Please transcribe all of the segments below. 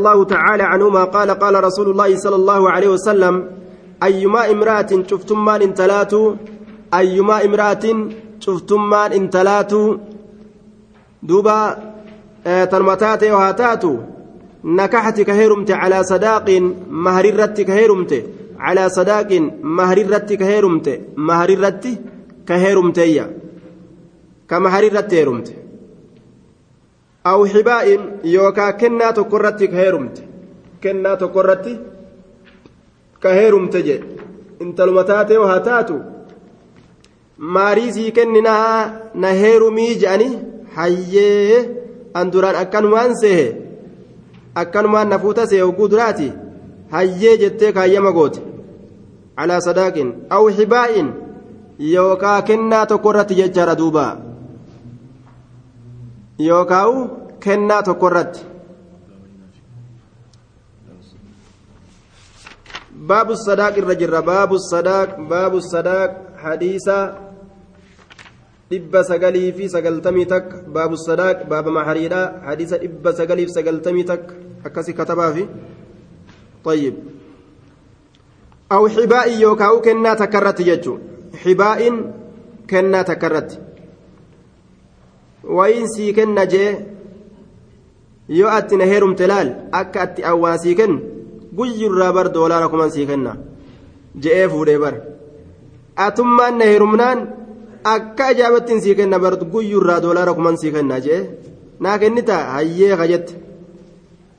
الله تعالى عنهما قال قال رسول الله صلى الله عليه وسلم أيما امرأة شفتمان انتلاتو أيما امرأة شفتمان انتلاتو دوبا آه تنمتات وهاتاتو نكحتك هيرمت على صداق مهر الرتك هيرمت على صداق مهر الرتك هيرمت مهر الرتك كهيرمت كمهر الرتك هيرمت. Aw xibaa'in yookaa kennaa tokko irratti ka heerumte kennaa tokko irratti ka heerumte jedhe intaluma taatee haa taatu maarii sii kenninaa na heerumii je'anii hayyee an duraan akkanumaan seehe akkanumaan na fuuta seehe hogguu duraati hayyee jettee kaayyama goote calaa sadaaqin aw xibaa'in yookaa kennaa tokko irratti jechaadha duubaa yookaan kennaa tokko irratti sadaaq irra jirra baabu sadaaq baabu sadaaq hadiisa dhibba sagalii fi sagaltamii takka baabu sadaaq baaba mahariidha hadiisa dhibba sagalii fi sagaltamii takka akkasi katabaafi طيب أو حباء يوكاو كنا تكرت يجو حباء كنا تكرت sii kenna jee yoo atti na heerumte laal akka atti awwaa sii kennu guyyurraa bar doolaara kuman sii kenna. Je'ee fuudhee bar atummaan na heerumnaan akka ajaabattiin sii kenna bar guyyurraa doolaara kuman sii kenna je'ee naa kennita hayyee kajette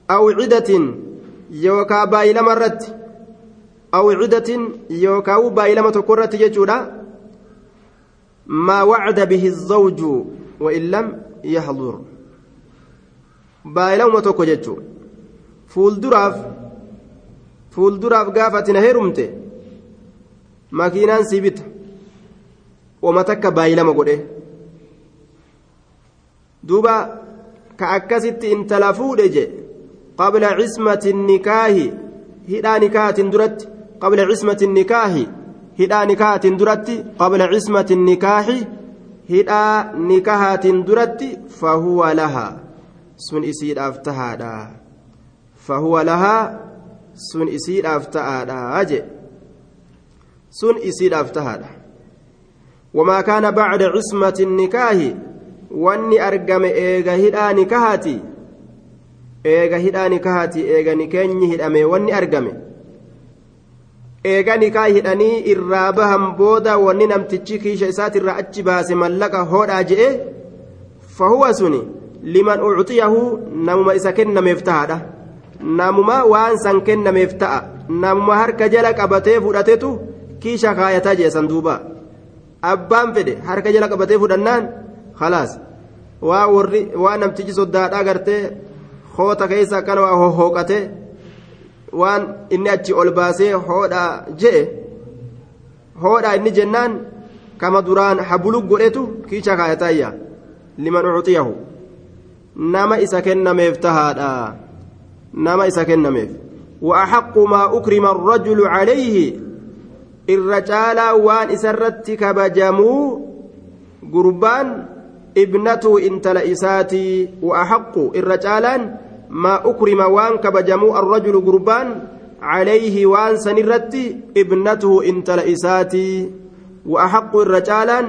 awwiidatiin yookaa baay'ee lama irratti. Awwiidatiin yookaa baay'ee lama tokko irratti jechuudha. Maa wacda bihi zawju wa illam lam yahdur. Baay'ilama tokko jechuun fuulduraaf fuulduraaf gaafatina heerumte makiinaan si bita wama takka baay'ilama godhe duuba ka akkasitti intala fuudhe je qabla cismati nikaahi hidhaa nikaahatin duratti qabla cismati nikaahi hidhaa nikaahatin duratti qabla cismati nikaahi hidhaa nikahaatiin duratti fahuwa lahaa sun isiidhaaf tahaadha fahuwa lahaa sun isiidhaaf ta'aadha je sun isiidhaaf tahaadha wamaa kaana bacda cismati nikaahi wanni argame eega hidhaa nikahaati eega hidhaa nikahaati eega nikeenyi hidhame wanni argame eegani kaa hidhanii irraa bahan booda wanni namtichi kiisha isaatirraa achi baase mallaqa hodhaa je'e fahuwa suni liman ucxiyahu namuma isa kennameef ta'adha namuma waan san kennameef ta'a namuma harka jala qabatee fudhatetu kiisha kaayataa jeesan duuba abbaan fedhe harka jala qabatee fudhannaan khalaas waa warri waa namtichi soddaadhaa gartee hoota keessa akkana waa hohooqate waan inni achi ol baasee hoodhaa je'e hoodhaa inni jennaan kama duraan habulu godhetu kiicha kaayataayya liman ucxiyahu nama isa kennameef tahaadha. Nama isa kennameef. وأحق ما أكرم الرجل عليه الرجال وان إسرت كبجمو قربان ابنته انت لإساتي وأحق الرجالان ما أكرم وان كبجمو الرجل قربان عليه وان سنرت ابنته انت لإساتي وأحق الرجالان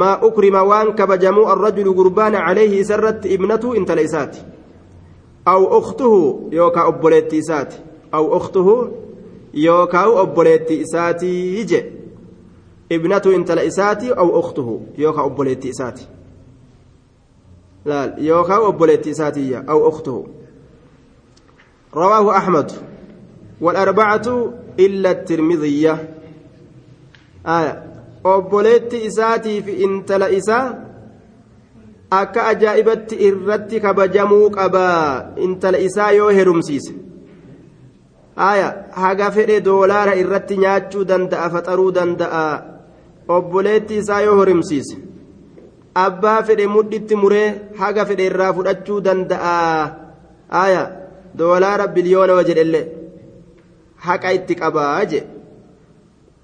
أكرم وان كبجمو الرجل قربان عليه سرت ابنته انت لإساتي أو أخته يوكا أبوليتي إساتي أو أخته يوكا أبوليتي إساتي يجي. ابنته انت لإساتي أو أخته يوكا أبوليتي إساتي لا يوكا أبوليتي إساتي أو أخته. رواه أحمد. والأربعة إلا الترمذية آية. Obboleetti isaatii intala isaa akka ajaa'ibatti irratti kabajamuu qabaa intala isaa yoo herumsiise aya haga fedhe doolaara irratti nyaachuu danda'a faxaruu danda'a obboleetti isaa yoo herumsiise abbaa fedhe mudhitti muree haga fedhe irraa fudhachuu danda'a aya doolaara biliyoona illee haqa itti qabaa je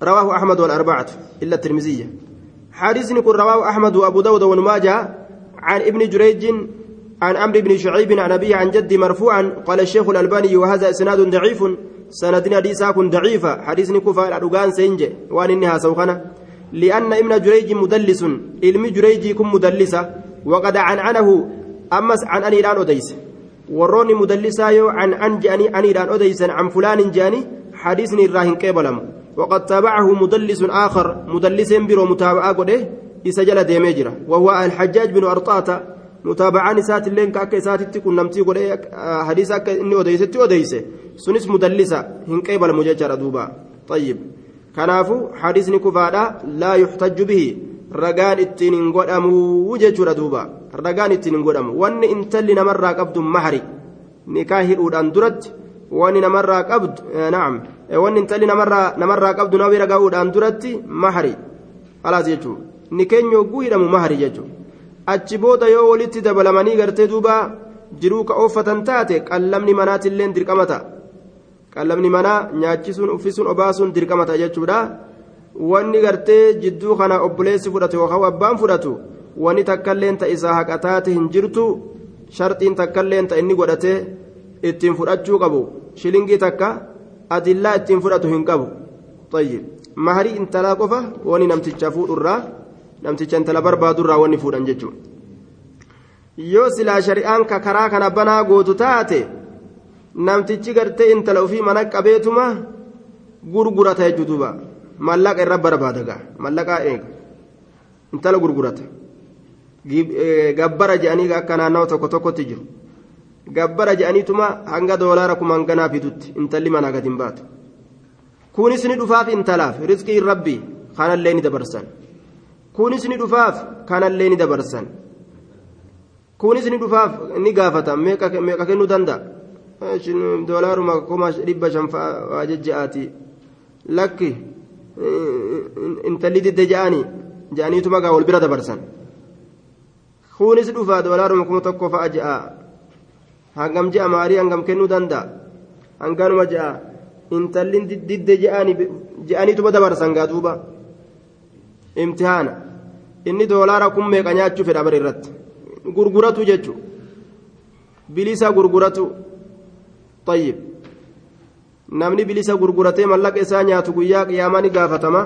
رواه أحمد والأربعة إلا الترمذية حديث يكون رواه أحمد وأبو داود وابن ماجه عن ابن جريج عن عمرو بن شعيب عن أبيه عن جدي مرفوعا قال الشيخ الألباني وهذا إسناد ضعيف سندنا حديثا كن ضعيفة حديث نكوفا الأدوغان سينجي وأن إنها سوخنا. لأن ابن جريج مدلس علم جريج كن مدلسة وقد عن عنه أمس عن أني الآن أديس. وروني مدلسة يو عن عن جاني أني الآن أديس عن فلان جاني حديث الراهن كيبلم وقد تابعه مدلس آخر مدلس برو متابعة قده إسجل ديميجرا وهو الحجاج بن أرطاة متابعان سات اللين كاكا ساتتي كن نمتي قده حديث أكا إني أديستي أديس سنس مدلسة هن كيبل مججر دوبا. طيب. كنافو حديث كفادا لا يحتج به. ragaan ittiin hin godhamu jechuudha duuba ragaan ittiin hin godhamu wanni intalli namarraa qabdu mahari nikaa wanni namarraa qabdu naam. Wanni intalli namarraa qabdu bira ga'uudhaan duratti mahari. Alaas jechuudha ni keenya hogguu hidhamu mahari jechuudha achi booda yoo walitti dabalamanii gartee duuba jiruu ka ooffatan taate qallamni manaatillee dirqama ta'a qallamni manaa nyaachisuun uffisuun obaasuun dirqama ta'a jechuudha. wanni gartee jidduu kana obboleessi fudhatu yookaan abbaan fudhatu wanni takkailleen ta isaa haqa taate hin jirtu sharxiin takkailleen ta inni godhatee ittiin fudhachuu qabu shilingii takka adillaa ittiin fudhatu hin qabu. Maharii intalaa qofa wanni namticha fuudhurraa namticha intala barbaadurraa wanni fuudhan jechuudha. Yoo silaa shari'aan ka karaa kana banaa gootu taate namtichi gartee intala ofii mana qabeetuma gurgurata jechuudha mallaqa irra barbaada gaa mallaqaa eega. Intala gurgurata. Gabbara je'anii akka naannawa tokko tokkotti jiru gabbara je'aniituma hanga doolaara kuma hanganaa fidutti intalli manaa gadi hin baatu kunis ni dhufaaf intalaaf rizqii rabbii kanallee ni dabarsan kunis ni dhufaaf kanallee ni dabarsan kunis ni dhufaaf ni gaafata meeqa kennuu danda'a doolaaruma kuma dhibba shan waa jejje'aati lakki intalli didde ja'anii ja'aniituma gaa wal bira dabarsan kunis dhufa doolaaruma kuma tokko fa'a ja'a hangam je'a maarii hangam kennuu danda'a. Hanganuma je'a intallin didde jeanituma dabarsangaa duuba imtihaana. Inni doolaara kun meeqa nyaachuu fedha bara irratti? Gurguratu jechu bilisa gurguratu? Tayyib. Namni bilisa gurguratee mallaqa isaa nyaatu guyyaa qiyaamaa ni gaafatama.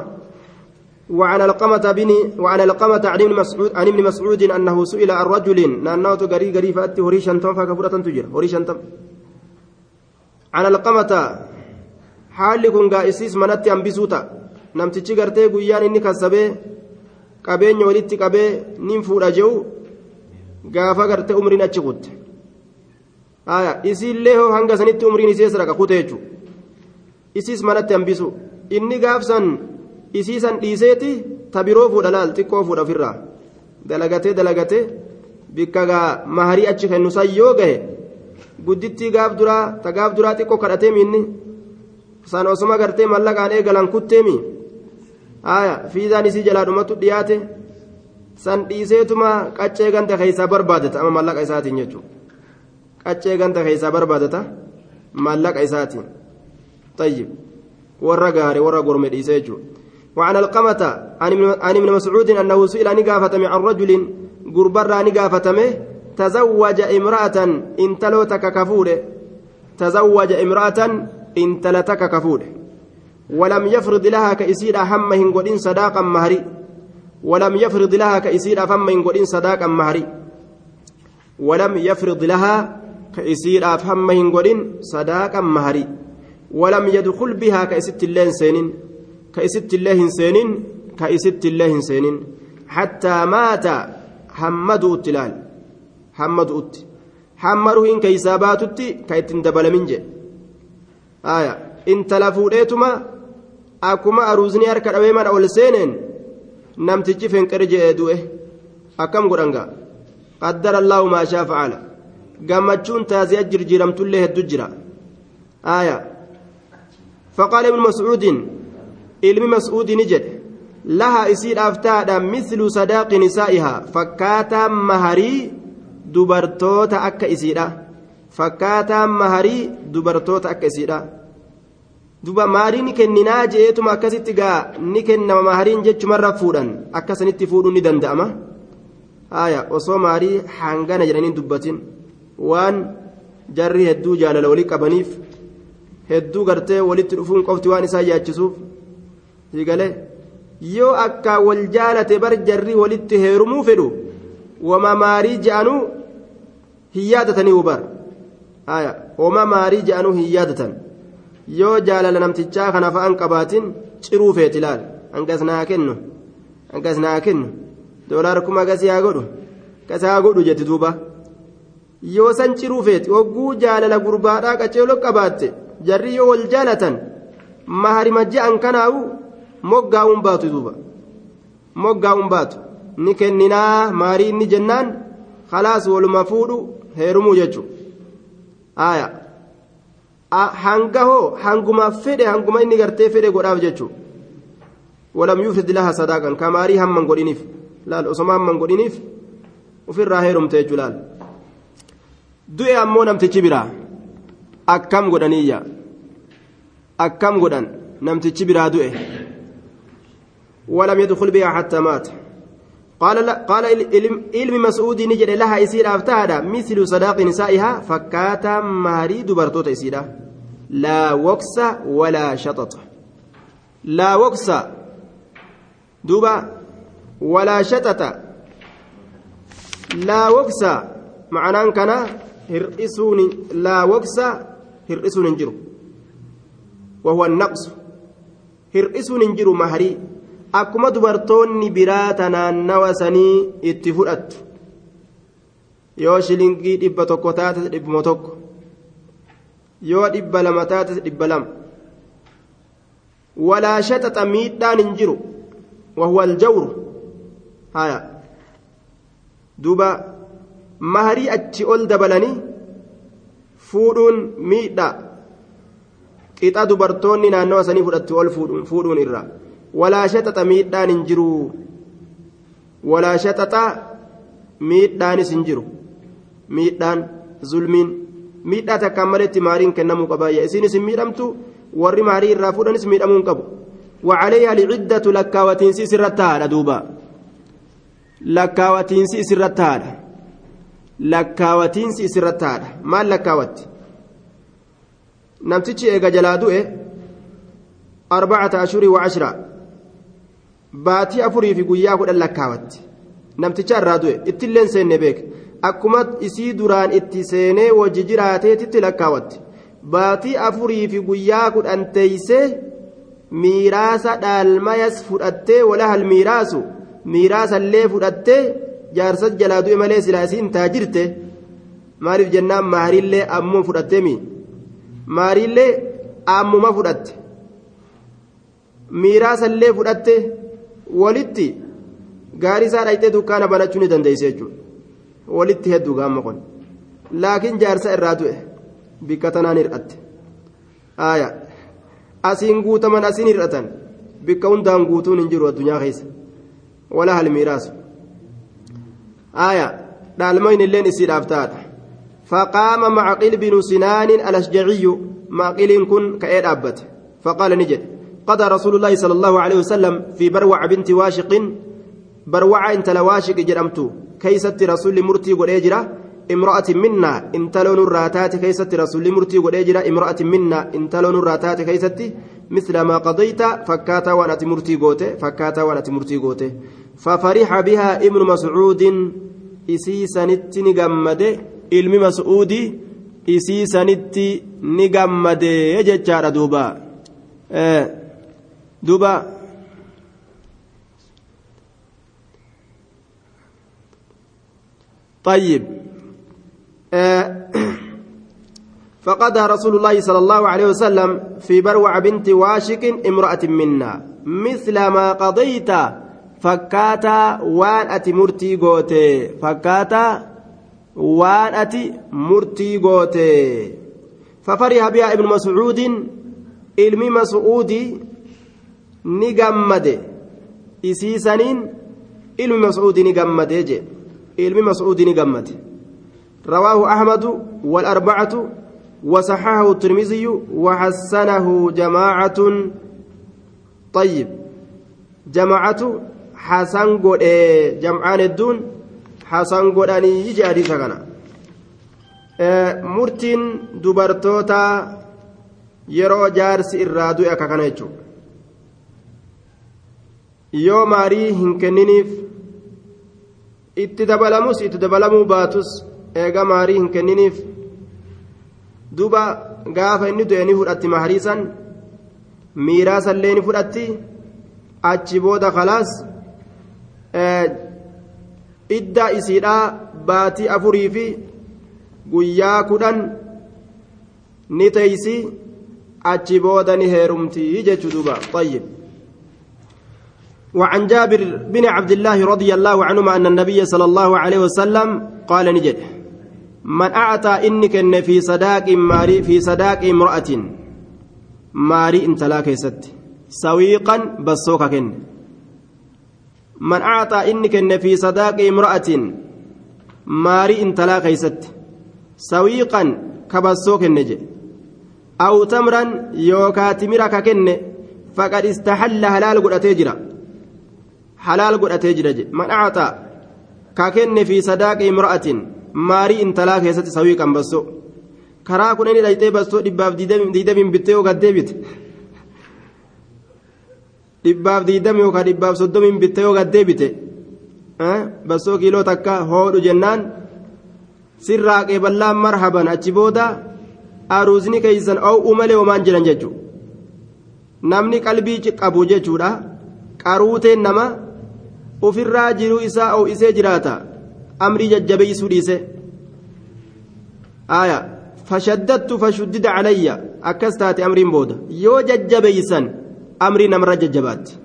وعن القمة بن وعن القمة عن ابن مسعود عن ابن مسعود أنه سئل عن رجل نانوت غري غري فأتي هريشا تم فكفرة تجر هريشا تم عن القمة حال كن قائسيس منت أنبسوتا نمتشي غرتي قيان إني walitti qabee nin fuudha jehu gaafa garte umriin achi kutte isiillee hoo hanga sanitti umriin isee sadaka kute jechuudha isiis manatti hambisu inni gaafsan isii isiisan dhiiseeti ta biroo fuudha laal xiqqoo fuudha ofirraa. Dalagatee dalagatee bikka maharii achi kennu san yoo gahe guddittii gaaf duraa ta gaaf duraa xiqqoo kadhatee miinni. San osuma gartee mallaqaan eegalan kutteemi haaya fiizaan isii jalaadhumatu dhiyaate. San dhiiseetuma qaccee ganta keessaa barbaadata ama mallaqa isaatiin jechuudha qaccee ganta keessaa barbaadata mallaqa isaatiin. Tayyib. Warra gaare warra gorme dhiisee jechuudha. وعن القمة عن ابن مسعود أنه سئل نقافة عن رجل قربر نقافة تزوج امرأة انتلوتك كفوله. تزوج امرأة انتلتك كفوله. ولم يفرض لها كإسير همهن قدين صداقا مهري. ولم يفرض لها كإسير فمهن قدين صداقا مهري. ولم يفرض لها كإسير فمهن قدين صداقا مهري. ولم يدخل بها كإست الله سنين كإست الله سنين كإست الله سنين. حتى مات حمد التلال حمد أت حمره إن كيسابات كيتن دبل من جي آية. إن تلفوديتما أكما أروزني أركب أبيما أول سنين. نمتجي فين كرجي أدوه. أكم قرنغا قدر الله ما شاء فعل. gammachuun taasii ajjirjiiramtullee hedduu jira aayaa فقال ابن مسعود علم مسعود نجد لها يصير أفتادا مثل صداق نسائها فكاتا مهري دبرتوتا أكا إسيرا فكاتا مهري دبرتوتا أكا إسيرا duba maarii ni kenninaa je'eetuma akkasitti gaa ni kennama mahariin jechumarra fuudhan akkasanitti fuudhuun ni danda'ama haya osoo maarii hangana jedhanii dubbatin waan jarri hedduu jaalala walii qabaniif hedduu gartee walitti dhufuun qofti waan isaa yaachisuuf higalee yoo akka wal jaalate bar jarri walitti heerumuu fedhu wama maarii je'anuu hin yaadatanii ubar. Haya wama maarii je'anuu hin yaadatan. Yoo jaalala namtichaa kana fa'an qabaatin ciruu feeti laal hangas naa kennu. Hangas naa kennu. Doolaar kuma gas yaa godhu. Gas haa godhu jetti duuba. Yoo san ciruu feeti hogguu jaalala gurbaadhaa qaceeloo qabaatte jarri yoo wal jaalatan maharima je'an kanaawu moggaa'uun baatu duuba moggaa'uun baatu ni kenninaa maarii inni jennaan khalaas waluma fuudhu heerumuu jechuudha aayaa. hanga hoo hanguma fedhe hanguma inni gartee fedhe godhaaf jechuudha walam yufrid laha sadaaqan kamaarii hamman godhiniif laal osoma hamman godhiniif ofirraa heerumte jechuu laal du'e ammoo namtichi biraa akkam godhaniyya akkam godhan namtichi biraa du'e ولم يدخل بها حتى مات. قال لا قال علم مسعود نجد لها يصير أفتادا مثل صداق نسائها فكاتا ماري دبرتوت يصير لا وكس ولا شطط. لا وكس. دوبا. ولا شطط. لا وكس. معناه كان هرئسون لا وكس هرئسون انجرو وهو النقص. هرئسون انجرو مهري. Akkuma dubartoonni biraa tanaannawa sanii itti fudhattu yoo shilingii dhibba tokko taate dhibbuma tokko yoo dhibba lama taate dhibba lama walaa shaxaxa miidhaan hin jiru wahuwa aljawru haya duuba maharii achi ol dabalanii fuudhuun miidhaa qixa dubartoonni naannawa sanii fudhattu ol fuudhuun irraa walaa shaxaxa miidhaan hin jiru walaa shaxaxa miidhaanis hin jiru miidhaan zulmiin miidhaa takkaan maletti maariin kennamuu qabaayya isiinis hin miidhamtu warri maarii irraa fuudhanis miidhamuu hin qabu وعليها العدة لكاوتينسي سرتها دوبا لكاوتينسي سرتها لكاوتينسي سرتها ما لكاوت نمتشي إيجا جلادوئ أربعة أشهر وعشرة baatii afurii fi guyyaa kudhan lakkaawatti namticha irraa du'e ittilleen seenne beek akkuma isii duraan itti seenee wajji jiraateetitti lakkaawatti baatii afurii fi guyyaa kudhan teeysee miiraasa dhaalmayas fudhattee walahal miiraasu miiraasallee fudhattee jaarsas jalaa du'e malee silaa isiin taa jirte maaliif jennaan maariillee ammuma fudhatteemi maariillee ammuma fudhatte. Miiraasallee fudhatte. Walitti gaarii isaa dhayxee dukkaana banachuu ni dandeesse jechuudha walitti hedduu gaamma kun laakiin jaarsa irraa du'e bikka tanaan hir'atte aaya asiin guutaman asiin hir'atan bikka hundaan guutuun hin jiru addunyaa keessa wala halmiiraasu aaya dhaalmayn illeen isiidhaaf taadha فقام معقل بن سنان الأشجعي معقل كن كأيد أبت فقال نجد قضى رسول الله صلى الله عليه وسلم في بروع بنت واشق. بروع انت لواشق جرمت كيست رسول مرتي قد امرأة منا انت لون الراتات كيست رسول مرتي قد امرأة منا انت لون الراتات كيست. مثل ما قضيت فكاتا وأنا مرتي قوته فكاتا وأنا مرتي قوته. ففرح بها ابن مسعود. isii sanitti ni gammade ilmi mas'uudi isii sanitti ni gammade jechaadha duuba دوبا. طيب. آه. فقدها رسول الله صلى الله عليه وسلم في بروع بنت واشك امرأة منا. مثل ما قضيت فكاتا وان أتي مرتي غوتي. فكاتا وان أتي مرتي غوتي. ففرح بها ابن مسعود المي مسعودي ni gammade isiisaniin ilmi mascuudi ni gammade je ilmi mascuudi ni gammade رواه أحمد والأربعة وصححه الترمذي وحسنه جماعة طيب جماعة حسن قد جمعان الدون hasan godhanii je hadiisa kana murtiin dubartoota yeroo jaarsi irraa du'e akka kana jechuudha yoo maarii hin kenniniif itti dabalamus itti dabalamuu baatus eega maarii hin kenniniif duuba gaafa inni du'e ni fudhatti mahariisan miiraasallee ni fudhatti achi booda kalaas iddaa isiidhaa baatii afurii fi guyyaa kudhan ni teeysi achi booda ni heerumti jechuu duuba. Xayyib وعن جابر بن عبد الله رضي الله عنهما أن النبي صلى الله عليه وسلم قال نجد من أعطى إنك في صداق ماري في صداق امرأة ماري انت لا كيست سويقا بسوكا كن. من أعطى إنك في صداق امرأة ماري انت لا كيست سويقا كبسوك النجي أو تمرا يوكا تمرا كن فقد استحل هلال قد أتجرا halaal godhatee jira je man acata ka kenne fi sadaaqi imra'atin maarii intalaa keessatti sawii qambasso karaa kun inni dhayxee bastoo dhibbaaf diidamiin bittee yoo gaddee bite dhibbaaf diidami yookaan dhibbaaf soddomiin bittee yoo gaddee bite bastoo kiiloo takka hoodhu jennaan sirraa qeeballaan marhaban achi booda aruusni keeysan oo'uu malee homaan jiran jechuudha. Namni qalbii qabu jechuudha. Qaruuteen nama. Ofirraa jiruu isaa oo'isee jiraata. Amrii jajjabeeysuu dhiise. Aya fashaddattu fashuddida calayya. Akkas taate amriin booda. Yoo jajjabeeysan amrii namarra jajjabaatti.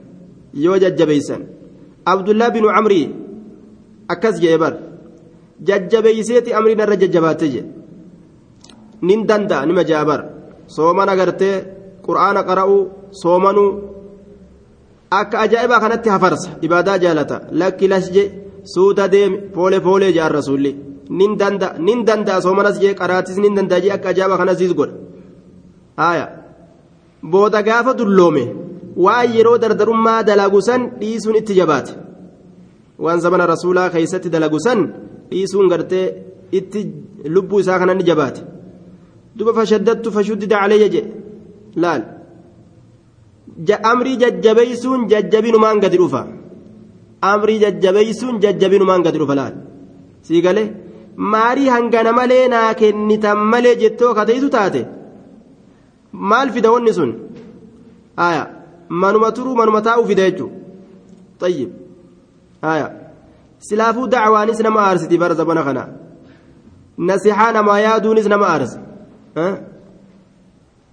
Yoo jajjabeeysan. Abdullaa binu camrii akkas jedhe bar. Jajjabeeyseeti amrii narra jajjabaatte jedhe nin danda'a nima ja'a bar. Soomana gartee qur'aana qara'uu soomanuu akka ajaa'ibaa kanatti hafarsa ibaadaa jaalata lakki las je suuta deeme foole foolee jaan rasuulli nin danda'a nin danda'a soomanas jee qaraatis nin danda'a jee akka ajaa'ibaa kanasiis godha haaya booda gaafa dulloome waan yeroo dardarummaa dalagu san dhiisuun itti jabaate waan zamana rasuulaa keessatti dalagu dhiisuun gartee itti lubbuu isaa kana ni jabaate duba fashaddattu fashuddida calayya je laal jajjabeeysuun jajjabinumaan gadi dhufa amrii jajjabeeysuun jajjabinumaan gadi dhufa laal sii galee maarii hangana malee naa kennitan malee jettoo kateessu taate maal fida wanni sun aya manuma turuu manuma taa'uu fida jechuudha tayyib aya silaafuu dacwaanis nama aarsiti bara zabana kana nasixaa namaa yaaduunis nama aarsi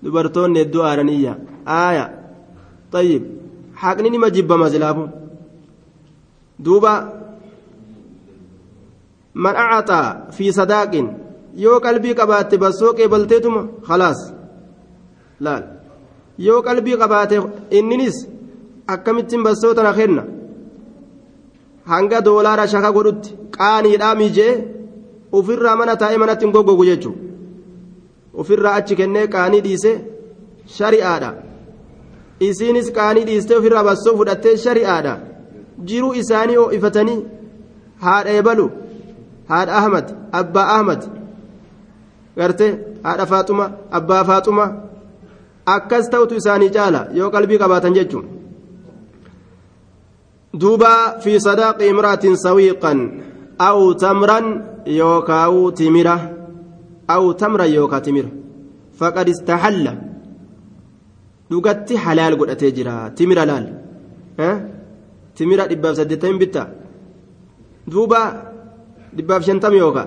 dubartoonni hedduu aaraniyya aya طيب حقني نما جبا مزلافو دوبا من أعطى في صداق يو قلبي قبات بسوق بلتيتم خلاص لا يو قلبي قبات إننس akkamittiin bassoo tana kenna hanga doolaara shaka godhutti qaaniidhaa miijee ofirraa mana taa'ee manatti hin goggogu jechuudha ofirraa achi kennee qaanii dhiise shari'aadha. Isiinis qaanii dhiistee ofirraa bassoo fudhattee shari'aadha jiruu isaanii ho'ifatanii haadha ebalu haadha ahmad abbaa ahmad garte haadha faaxuma abbaa faaxuma akkas ta'utu isaanii caala yoo qalbii qabaatan jechuun duuba fi sadaaqi imraatin sawiiqan aw tamran yookaawu timira aw tamran yookaa timira faqad istaxalla dhugatti halaal godhatee jira timira laal timira dhibbaaf saddeettamiin bitta duuba dhibbaaf shantami yooka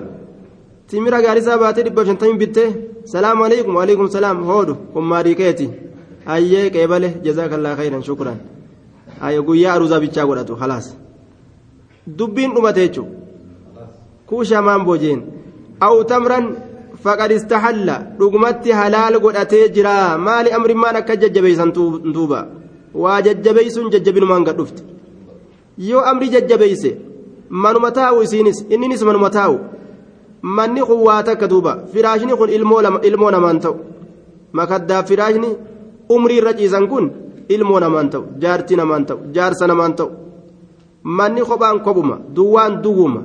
timira gaarisaa baatee dhibbaaf shantamiin bitte salaamu alaikum waalaikum salaam hoodhu ummaarii keeti hayyee qeebale jazaakallaa khayran shukran hayya guyyaa aruuzaa bichaa godhatu halaas dubbiin dhumate jechuun kuushaa maan boojeen aw tamran jira maali amrimmaan akka jajjabeeysan duuba waa jajjabeeysuun jajjabinumaan gad dhufte yoo amri jajjabeeyse manuma taa'u isiinis inninis manuma taa'u manni kun waa takka duuba firaashni kun ilmoo namaan ta'u makaddaaf firaashni umrii irra ciisan kun ilmoo namaan ta'u jaartii namaan ta'u jaarsa namaan ta'u manni kophaan kophuma duwwaan duwwuma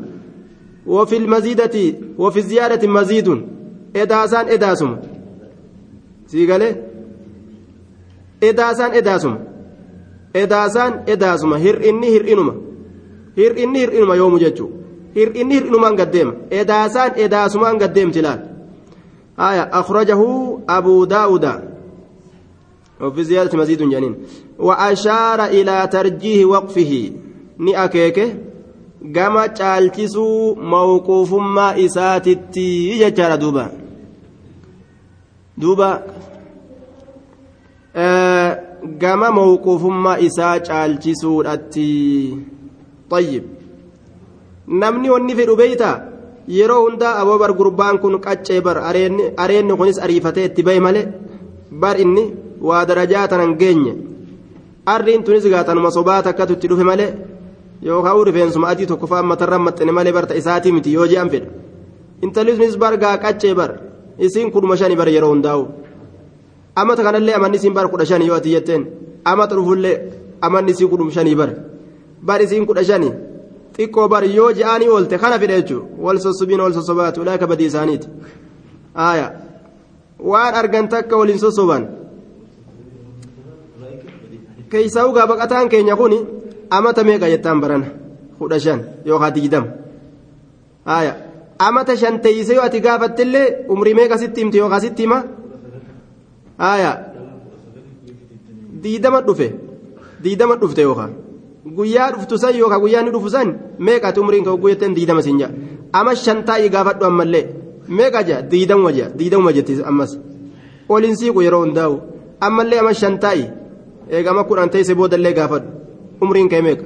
وفي المزيدة وفي الزيادة مزيد إداسان إداسم سيقالي إداسان إداسم إداسان إداسم هر إني هر إنما هر إني هر إنما يوم جتشو هر إني هر إنما قدام إداسان إداسمان قدام جلال آية أخرجه أبو داود وفي زيادة مزيد جنين وأشار إلى ترجيه وقفه نأكيك gama caalchisuu mawquufummaa isaatitti jechaadha duuba duuba gama mawquufummaa isaa caalchisuudhatti. Tayyib. Namni wanni fedhu beeyta? Yeroo hundaa aboo bar gurbaan kun qaccee bar areenni kunis ariifatee itti bahe malee bar inni waa darajaa tanan geenye. Arriin tunis gaatanuma sobaata akkatu itti dhufe malee yookaan rifeensuma adii tokko fa'aa matarra maxxane malee barta isaatii miti yoo je'an fedha intalli tunis bar gaa qaccee bara. Isiin kudhuma shanii bar yeroo hundaa'u amata kanallee amanni isiin bar kudha shanii yoo ati jetteen amata dhufullee amanni isii kudhuma shanii bar bar isiin kudha shanii xiqqoo bar yoo je'anii oolte kana fedha jechuudha wal sossobiin wal sossobaatu ulaaka badii isaaniiti aayaa waan argan takka waliin sossoban keeysaa ugaa baqataan keenya kuni amata meeqa jettaan barana kudha shan yookaan digdama aayaa amata shan teeyse yoo ati gaafattillee umrii meeqa sitti himte yookaan sitti hima? Aayaa. Digdama dhufe. Digdama dhufte yookaan. Guyyaa dhuftu san yookaan guyyaa ni dhufu san meeqa ati umriin ka'u guyyateen digdama siin jaa. Ama shan taa'ii gaafadhu ammallee meeqa jaa? Digdama jaa. Digdama jetti ammas. Oliin siiqu yeroo hundaa'u. Ammallee ama shan taa'ii eegama kudhan teessee boodallee gaafadhu. Umriin ka'e meeqa?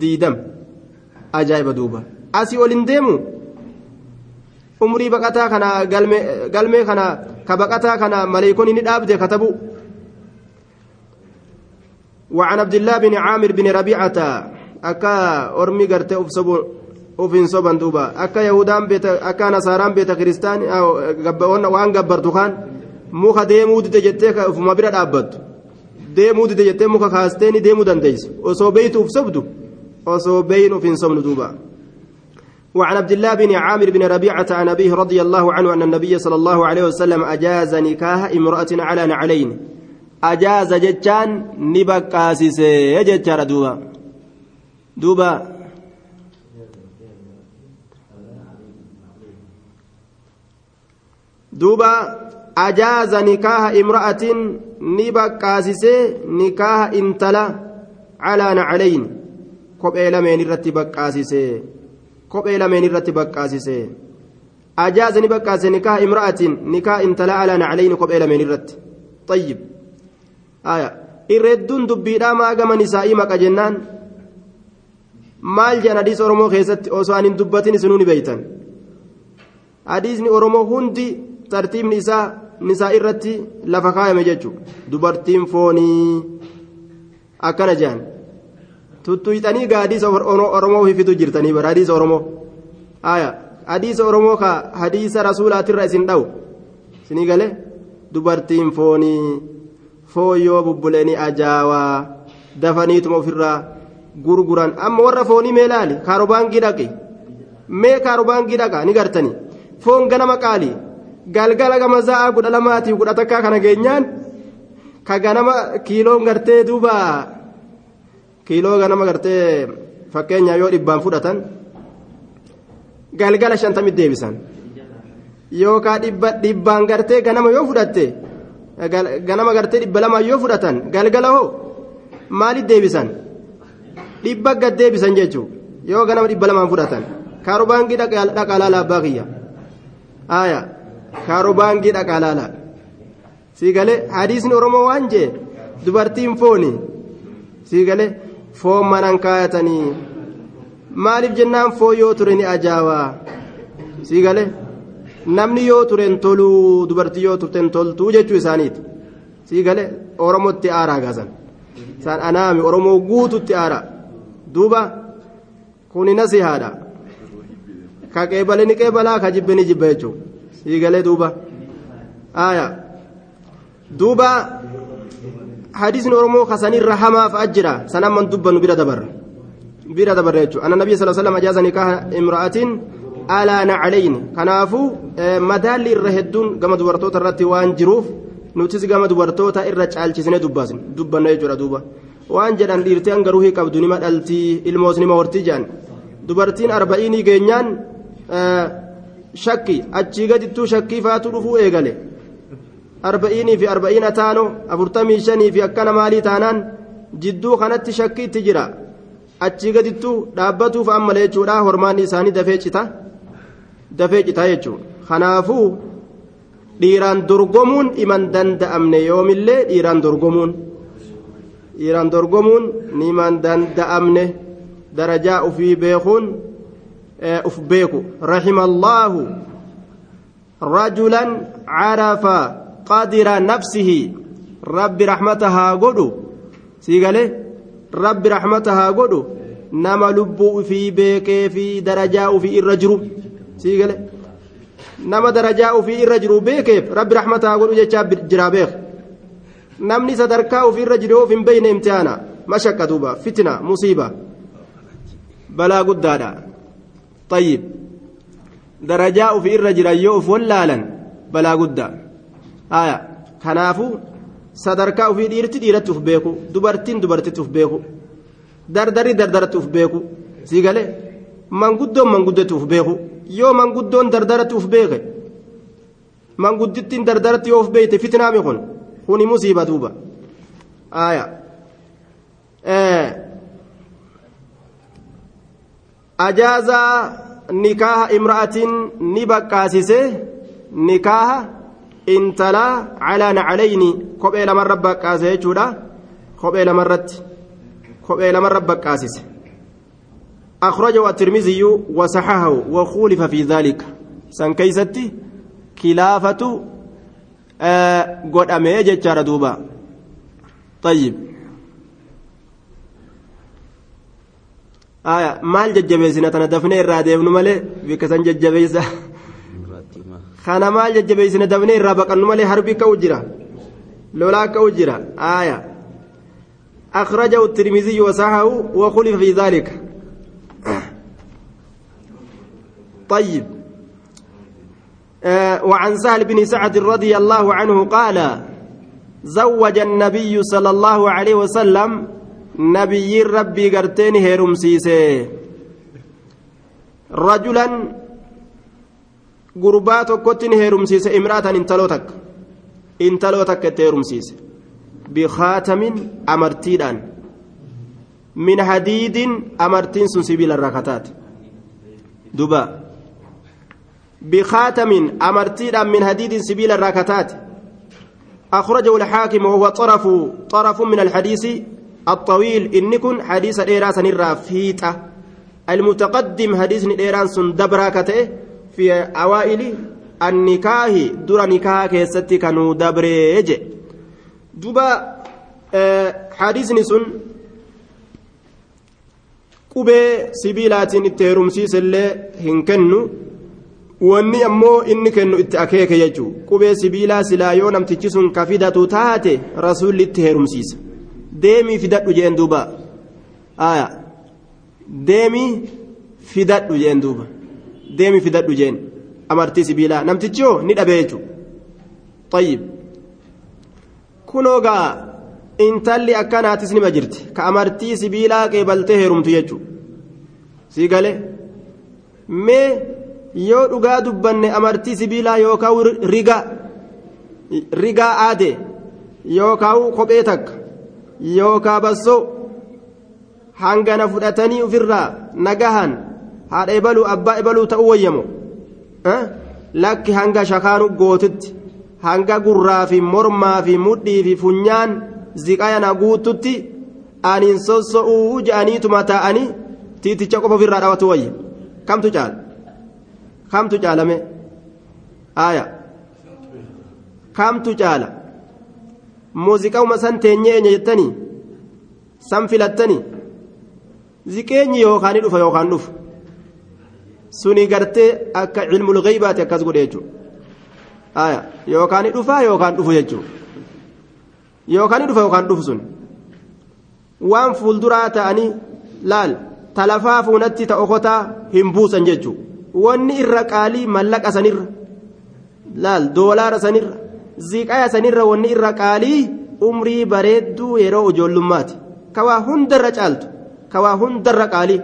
Digdama ajaa'iba duuba. Asii oliin deemu umrii baqataa kana galmee kana ka baqataa kana maleekonni ni dhaabde katabu وعن عبد الله بن عامر بن ربيعة أكا أرمي قرتي أفين صبا دوبا أكا يهودان بيت أكا نصاران بيت كريستان أو وان قبرتو كان muka deemuu dide jettee ufuma bira dhaabbattu deemuu dide jettee muka kaasteeni deemuu dandeessu osoo beeytuuf sobdu osoo beeyin uf hin sobnu duuba وعن عبد الله بن عامر بن ربيعة عن أبيه رضي الله عنه أن النبي صلى الله عليه وسلم أجاز نكاح امرأة على نعلين. أجاز جتان نبكاسس يجتر دوبا. دوبا. دوبا. أجاز نكاح امرأة نبكاسس نكاح انتلا على نعلين. كوبي لمن رتبك كاسسه kophee lameen irratti baqqaasise ajaaza ni baqqaase nikaa imra'atin nikaa intala alaa naclayni kophee lameen irratti tayyib irreedduun dubbiidhaa maa gama nisaa'ii maqa jennaan maal jedhan hadiisa oromoo keessatti osoo an hin dubbatin isinuu ni beeytan hadiisni oromoo hundi tartiibni isaa nisaa irratti lafa kaayame jechu dubartiin foonii akkana jedhan tuttuyxanii gaa hadiisa oromoo hifitu jirtanii bara hadiisa oromoo aya hadiisa oromoo ka hadiisa rasuulaatirra isin dhawu isinii gale? Dubartiin foonii fooyyoo bubbuleeni ajaawaa dafaniituma ofirraa gurguran. Amma warra foonii mee laali kaarobaangii dhaqi mee kaarobaangii dhaqa ni gartani. Foon ganama qaali galgala gama za'aa kudha lamaatiif kudha takkaa kana geenyaan ka ganama kiiloon gartee duuba kiiloo ganama gartee fakkeenyaa yoo dhibbaan fudhatan galgala shantamit deebisan yookaan dhibbaan gartee ganama yoo fudhatte ganama gartee dhibba lamaa yoo fudhatan galgala hoo maaliif deebisan dhibba gad deebisan jechuun yoo ganama dhibba lamaan fudhatan kaarobaangii dhaqaa laalaa abbaa kiyya aayaa kaarobaangii dhaqaa laalaa sii galee hadiisni oromoo waan jee dubartiin fooni sii galee. Foon manan kaayatanii maaliif jennaan foon yoo ture ni ajaawaa sii gale namni yoo turen toluu dubartii yoo turten toltuu jechuu isaaniiti sii gale oromotti aaraa gaasan isaan anaami oromoo guututti aaraa duuba kuni nasihaadha ka qeebale ni qeebalaa ka jibbe ni jibba jechuu sii galee duuba aayaa duuba. حديث أورمو خسني رحمة فأجرا سنما دبا بلا دبر بلا دبر يجو أن النبي صلى الله عليه وسلم أجاز نكاح امرأة alaa naclayni kanaafuu madaalli irra hedduun gama dubartoota irratti waan jiruuf nutis gama dubartoota irra caalchisne dubbanna jechuudha duuba waan jedhan dhiirtee hangaruu hii qabdu nima dhaltii ilmoos nima hortii jedhan dubartiin arba'inii geenyaan shakki achii gadittuu shakkii faatu dhufuu eegale arba'inii fi arba'iina taano afurtamii shanii fi akkana maalii taanaan jidduu kanatti shakkii itti jira achii gadittuu dhaabbatuuf amma jechuudha hormaanni isaanii dafee cita dafee citaa jechuudha kanaafuu dhiiraan dorgomuun iman danda'amne yoomillee dhiiraan dorgomuun dhiiraan dorgomuun niman danda'amne darajaa ufii beekuun uf beeku rahimallahu rajulan carafa qadira nafsihi. Rabbi rahmata haa godhu. Sii galee rabbi rahmata haa godhu. Nama lubbuu ufii beekee fi darajaa ufii irra jiru. Sii galee nama darajaa ufii irra jiru beekeef rabbi rahmata haa godhu jechaa jiraa beek. Namni sadarkaa ufii irra jiru of hin beeyne imtihaana mashakka duuba fitina musiiba. Balaa guddaadha. Tayyib. Darajaa ufii irra jiran yoo wallaalan balaa guddaa. aya kanaafu sadarkaa ufii dhiirti dhiiratti uf beeku dubartiin dubartitti uf beeku dardarri dardaratti uf beeku sii galee manguddoon manguddotti uf beeku yoo manguddoon dardaratti uf beeke manguddittiin dardaratti yoo uf beeyte fitnaami kun kuni musiiba duuba. Aya ajaazaa nikaaha imra'atiin ni baqqaasise nikaaha intalaa calaa naclayni kophee lamarra baqqaase jechuudha. Kophee lamarratti kophee lamarra baqqaasise. وصححه وخولف في ذلك سن كيستي خلافة آه قد أمي جتشار دوبا طيب آية مال ججبيسنا تندفني الراديو نمالي بكسن ججبيسا kana maal jajjabeessine dabnee irraa baqannu malee harbii ka'u jira? Lolaa ka'u jira. Aaya. أخرجه الترمذي وصححه وخلف في ذلك طيب آه وعن سهل بن سعد رضي الله عنه قال زوج النبي صلى الله عليه وسلم نبي ربي قرتين هيرم سيسي رجلا gurbaa tokkotti ni heerumsiise imraatan intaloo takka intaloo takka itti heerumsiise bikaatamin amartiidhaan min hadiidin amartiin sun sibiila irraa kataate duba bikaatamin amartiidhaan min hadiidin sibiila irraa kataate أخرجه الحاكم وهو طرف طرف من الحديث الطويل إن كن حديث إيراس الرافيتة المتقدم حديث إيران سن دبراكته في أوائل النكاه در نكاه كيستي كانوا دبريج دوبا أه حديثني سن qubee sibiilaatiin itti heerumsiisellee hin kennu wanni ammoo inni kennu itti akeeke jechuu qubee sibiilaa silaa yoo namtichi sun ka fidatu taate rasuulli itti heerumsiisa deemii fidadhu jeen duuba aya deemii fidadhu jeen duuba Deemi fidadhu jeen. Amartii sibiilaa. Namtichi hoo ni dhabee jechuudha. Tayyib. Kunoo gaa intalli akkanaatis nima jirti. Ka amartii sibiilaa qeebaltee heerumtu jechuudha. Sii galee? Mee yoo dhugaa dubbanne amartii sibiilaa yookaan rigaa rigaa aade yookaan kophee takka yookaan bassoo hangana fudhatanii ofirraa nagahan. Haadha ebaluu abbaa ebaluu ta'uu wayyamu lakki hanga shakaanu gootutti hanga gurraa fi mormaa fi mudhii fi funyaan ziqayana guututti aniin sosso'uu je'aniituma taa'anii tiiticha qofa ofirraa dhawatu wayya kamtu caala? Kamtu caalame? Aaya. Kamtu caala? Muuziqauma san teenyee eenye jettanii? San filattanii? Ziqeenyi yookaan dhufa yookaan dhufu suni gartee akka cilmul gaybaati akkas godhe jechuudha. Yookaan dhufaa yookaan dhufu jechuudha. Yookaan dhufa yookaan dhufu sun. Waan fuulduraa ta'anii laal talafaa fuunatti ta'okotaa hin buusan jechuudha. Wanni irra qaalii mallaqa sanirra laal doolaara sanirra ziqaya sanirra wanni irra qaalii umrii bareedduu yeroo ijoollummaati. Kawaa hundarra caaltu kawaa hundarra qaalii.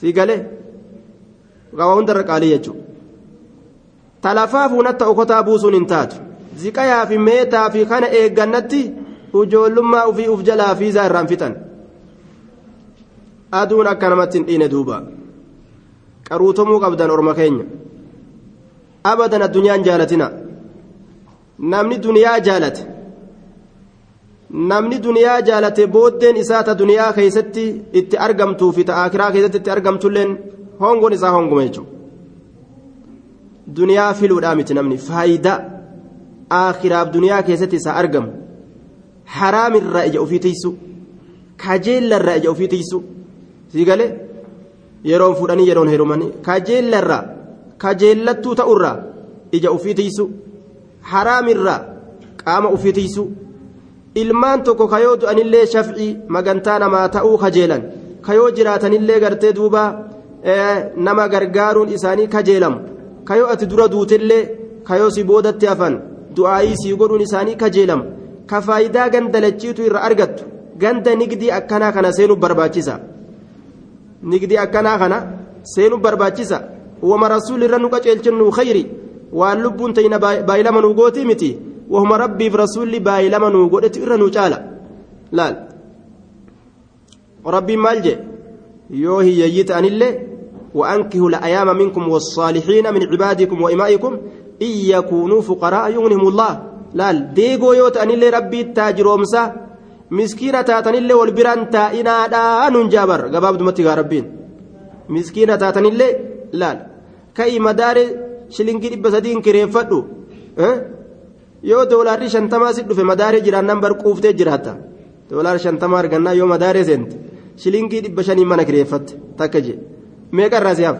Si galee kawaa hundarra qaalii jechuudha. Talafaa fuunatti okotaa buusuun hin taatu. Ziqayaa fi meetaa fi kana eeggannatti ijoollummaa ofii uf jalaa fiizaa irraan fixan. Aduun akka namatti hin dhiine duuba. Qaruutomuu qabdan orma keenya. Abadan addunyaan jaalatina. Namni duniyaa jaalate. Namni duniyaa jaalate booddeen isaa ta duniyaa keessatti itti argamtuu fi ta akiraa keessatti itti argamtulleen hongoon isaa honguma jechuudha duniyaa filuudhaa miti namni faayidaa akiraaf duniyaa keessatti isaa argamu haraamirraa ija ofii tiisu kajeellarraa ija ofii tiisu sii galee yeroon fuudhanii yeroon heerumanii kajeellarraa kajeellattuu ta'urraa ija ofii tiisu haraamirraa qaama ofii tiisu ilmaan tokko kayoo du'anillee shafcii magantaa namaa ta'uu kajeelan kayoo jiraatanillee gartee duuba nama gargaaruun isaanii kajeelamu. Kayoo ati dura duutellee kayoo si boodatti hafan du'aayii sii godhuun isaanii kajeelamu. Ka faayidaa ganda lachiitu irra argattu ganda nigdii akkanaa kana seenuuf barbaachisa. Nigdii akkanaa kana seenuuf barbaachisa. Wama rasuulli irra nu qaceelchinnu khayri waan lubbuun ta'ina baay'ilama nuu gootii miti. Wahuma rabbiif rasuulli baay'ilama nuu godhetu irra nuu caala. Laal. Rabbiin maal jee? Yoo hiyyeeyyii ta'anillee وأنكهوا الأيام منكم والصالحين من عبادكم وإمائكم إن يكونوا فقراء يغنهم الله laal deegoo yoo ta'anillee rabbii taajiroomsa miskiina taatanillee wal biraan taa'inaadhaa nuun jaabar gabaabdumatti gaa rabbiin miskiina taatanillee laal ka'ii madaare shilingii dhibba sadiin kireeffadhu yoo doolaarri shantamaa si dhufe madaaree jiraannan bar quuftee jiraatta doolaara shantamaa argannaa yoo madaaree seente shilingii dhibba shanii mana kireeffatte takka jee meeqa irraa siyaaf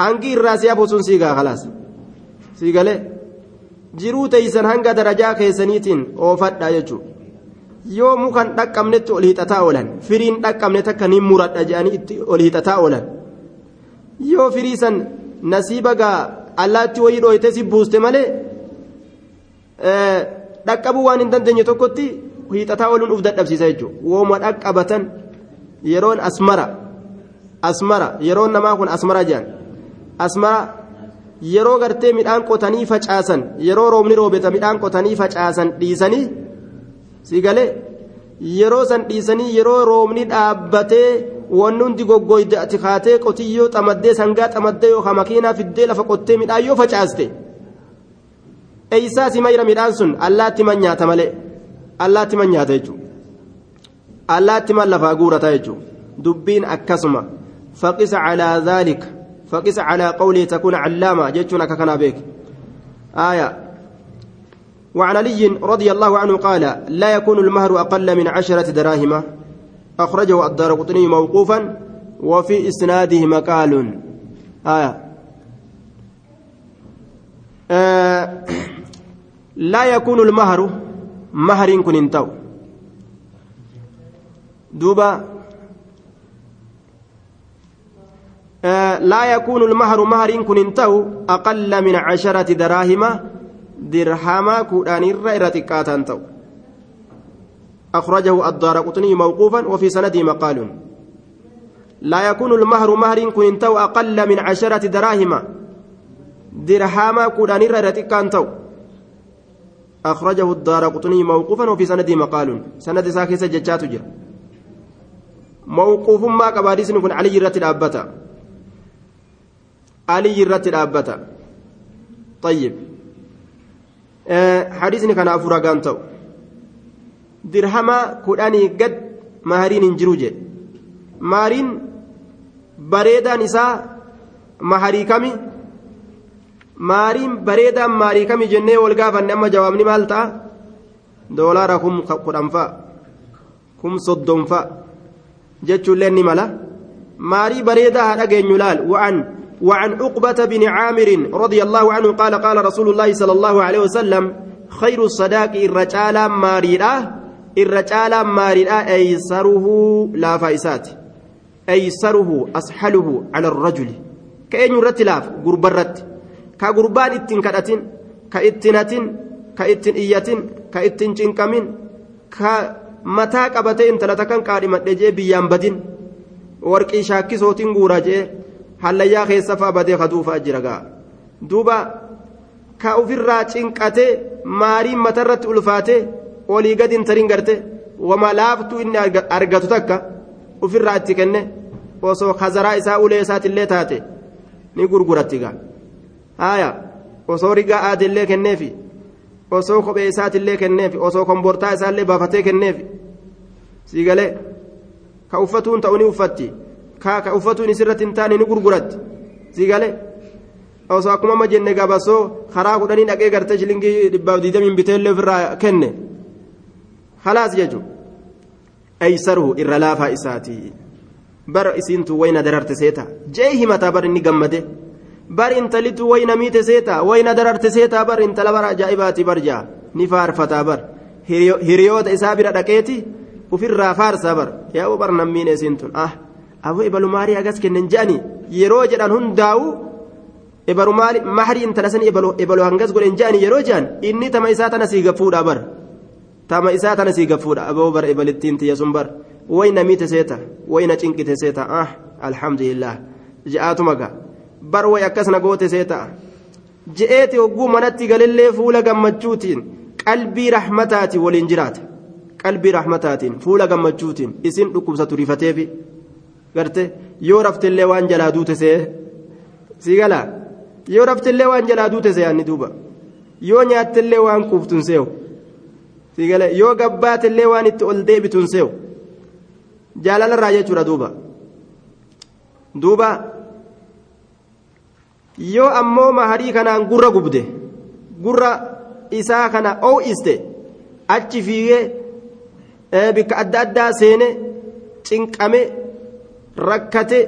hangi irraa siyaaf osuun siigaa khalaas. Siigalee. jiruu teeysan hanga darajaa keessaniitiin oofadha jechuudha yoo mukan dhaqqabnetti ol hiixataa oolan firiin dhaqqabne takka niin muradha jedhanii itti ol hiixataa oolan. Yoo firii san nasiiba gaa allaatti wayii dhooyte si buuste malee dhaqqabuu waan hin dandeenye tokkotti hiixataa ooluun uf dadhabsiisa jechuudha wooma dhaqqabatan yeroon asmara asmara yeroon namaa kun asmara jedhan asmara. yeroo gartee midhaan qotanii facaasan yeroo roobni roobeta midhaan qotanii facaasan dhiisanii si galee? Yeroo san dhiisanii yeroo roobni dhaabbatee wanni hundi goggooyde ati kaatee qotiyyoo xamaddee sangaa xamaddee yookaan makiinaa fiddee lafa qottee midhaan yoo facaaste eeysaa si mayra midhaan sun? Allaatti man nyaata malee. Allaatti man nyaata jechuudha allaatti man lafaa guurata jechuudha dubbiin akkasuma faqisa calaa dhaalika. فقس على قوله تكون علامة جتنا ككنا بك. آية. وعن علي رضي الله عنه قال لا يكون المهر أقل من عشرة دراهم. أخرجه الدار قطني موقوفا وفي إسناده مقال. آية. آه لا يكون المهر مهر كن انتو. دوبا لا يكون المهر مهر كن انتو أقل من عشرة دراهم درهما كودان الرئرة انتو أخرجه الدار قطني موقوفا وفي سنده مقال. لا يكون المهر مهر كن انتو أقل من عشرة دراهم درهما كودان الرئرة انتو أخرجه الدار قطني موقوفا وفي سنده مقال. سند ساكي سججات جر موقوف ما قباديس كن علي رتي الأبتا علي irratti dhaabbata طيب حديثني كان أفورا قانتو درهما كوداني قد مهرين انجروجي مارين بريدا نساء مهري كمي مارين بريدا ماري كمي جنة والقافة نما جوابني مالتا دولارا كم قرنفا كم صدنفا جتشو لني ملا ماري بريدا هذا جنولال وعن وعن عقبة بن عامر رضي الله عنه قال قال رسول الله صلى الله عليه وسلم خير الصداق الرجال ماريرا الرجال ماريرا أيسره لا فايسات أيسره أسحله على الرجل ka ittiin hatin ka ittiin iyyatin ka ittiin cinqamin ka mataa qabatee intala takkan qaadhimadhe jee biyyaan badin warqii shaakkisootiin guura jee hallayyaa keessa fa'a badee kaduufaa jira ga'a duuba ka ofirraa cinqatee maariin matarratti ulfaatee olii gadi intalin garte wama laaftuu inni argatu takka ofirraa itti kenne osoo kazaraa isaa ulee isaatillee taate ni gurguratti gaa haaya osoo rigaa aadillee kenneefi osoo kophee isaatillee kenneefi osoo kombortaa isaallee baafatee kenneefi siigalee ka uffatuun ta'u ni uffatti ka ka uffatuun isirratti hin taane ni gurguratti siigalee osoo akkuma amma jenne gabasoo karaa kudhanii dhaqee gartee shilingii dhibbaaf diidamiin biteellee ofirraa kenne khalaas jechuudha aysaruhu irra laafaa isaatii bara isiintu wayna dararte seeta jee himataa bar inni gammade bar intalitu wayna miite seeta wayna dararte seetaa bar intala bar ajaa'ibaati bar jaa ni faarfataa bar hiriyoota isaa bira dhaqeeti ufirraa faarsaa bar yaa bar nammiin isiintun ah aboo ebalu maarii agas kennan je'anii yeroo jedhan hundaa'u maali mahrii intala sanii ebalu hangas godhen je'anii yeroo je'an inni tama isaa tana sii gaffuudha bar. Tama isaa tana sii gaffuudha aboo bar ebalittiin tiyya sun bar. Wayna miite seeta wayna cinqite seeta ah alhamdulillah. Je'aatuma gaa bar way akkasna goote seeta. Je'eeti hogguu manatti galillee fuula gammachuutiin qalbii rahmataatiin waliin jiraata qalbii rahmataatiin fuula gammachuutiin isin dhukkubsatu rifateefi garte yoo raftillee waan jalaa duute see sii galaa yoo raftillee waan jalaa duute see yaanni duuba. Yoo nyaattillee waan quuftun seewu sii galee yoo gabbaatillee waan itti ol deebitun seewu jaalalarraa jechuudha duuba. Duuba. Yoo ammoo maharii kanaan gurra gubde gurra isaa kana oo'iste achi fiigee bikka adda addaa seene cinqame rakkate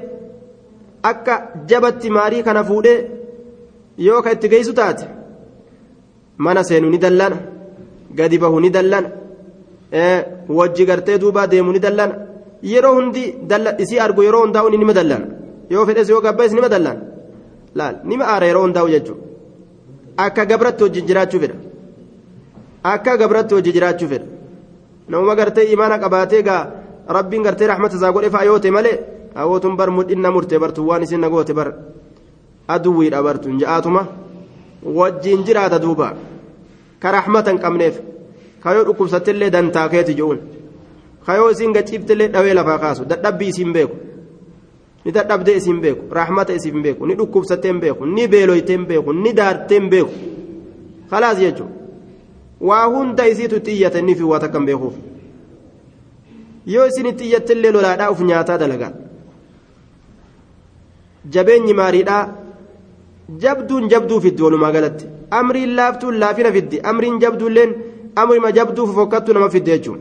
akka jabatti maarii kana fuudhee yoo ka itti geessu taate mana seenu ni dallana gadi bahu ni dallana wajji gartee duubaa deemu ni dallana yeroo hundi isii argu yeroo hundaa'u nima dallana yoo fedhes yoo gabbees nima dallana. Laal nima aara yeroo hundaa'u jechuudha akka gabratti wajjin jiraachuu fedha. Akka gabratti wajjin jiraachuu fedha. Namuma gartee imaana qabaatee gaa rabbiin gartee rahmata isaa godhe fa'a yoo ta'e malee hawwatuun bar mudhinna murtee bartu waan isin na goote bar aduwwiidha bartuun ja'aatuma wajjin jiraata duuba. Ka rahmata hin qabneef ka yoo dhukkubsattillee dantaa keeti je'uun. kayoo isin gachiiftillee dhawee lafaa kaasu dadhabbii isiin beeku. Ni dadhabdee isiin beeku rahmata isiin beeku ni dhukkubsattee hin beeku ni beeloytee hin beeku ni daartee hin beeku. Khalaas jechuudha waa hunda isiitu itti iyyate ni fi waa takka hin beekuuf. Yoo isin itti iyyattillee lolaadhaa uf nyaataa dalagaa jabeenyi maariidhaa jabduun jabduu fiddi walumaa galatti. Amriin laaftuun laafina fiddi. Amriin jabduulleen amrima jabduu fokkattu nama fidde jechuun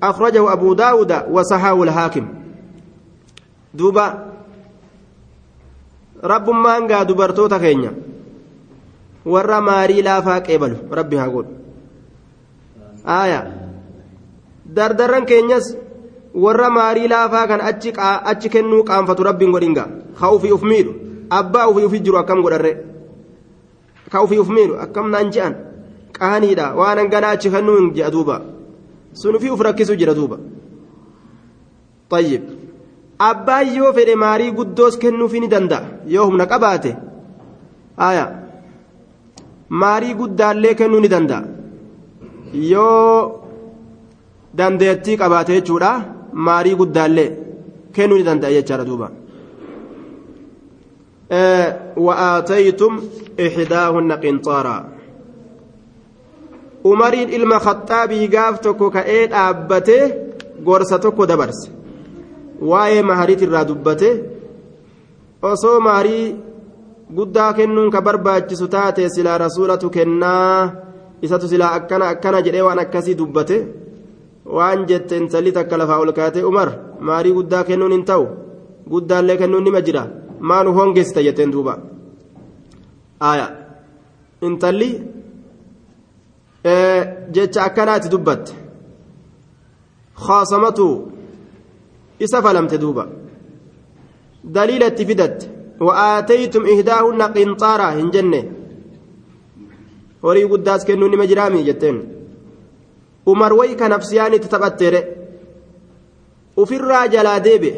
akhrajahu abuu daawuda wasaxaahu lhaakim duuba. Rabbummaan gaa dubartoota keenya. Warra maarii laafaa qeebalu. Rabbi haa godhu. Aaya. Dardarran keenyas warra maarii laafaa kan achi kennuu qaanfatu rabbiin godhinga haa ofii of miidhu abbaa ofii ofii jiru akkam godharre? Haa ofii of miidhu akkam naan je'an? Qaaniidha. Waan hanganaa achi kennuu hin je'a duuba. Sun ofii of rakkisu jira duuba. Tayyib. Abbaan yoo fedhe maarii guddoos kennuufii ni danda'a. Yoo humna qabaate. Haaya maarii guddaallee kennuu ni danda'a. Yoo dandeettii qabaate jechuudha. maarii guddaallee kennuu ni danda'a jechaadha duuba. Wa'aataytum ixdaahunna qinxaaraa umariin ilma khaxaabii gaaf tokko ka'ee dhaabbatee gorsa tokko dabarse. Waa'ee mahariit irraa dubbate. Osoo maarii guddaa kennuun ka barbaachisu taate silaa rasuulatu kennaa. Isatu silaa akkana akkana jedhee waan akkasii dubbate. Waan jette intalli takka lafaa ol kaatee umar maharii guddaa kennuun hin ta'u guddaallee kennuun nima jira maanu hongeessita jetteen duuba aya intalli jecha akkanaati dubbatte khaasamatu isa falamte duuba daliila itti fidatte wa'aataytum ihdaahunna qinxaara hin jenne horii guddaas kennuu nima jiraami jetteen umar way ka nafsiyaanitti taphatteere ufirraa jalaa deebe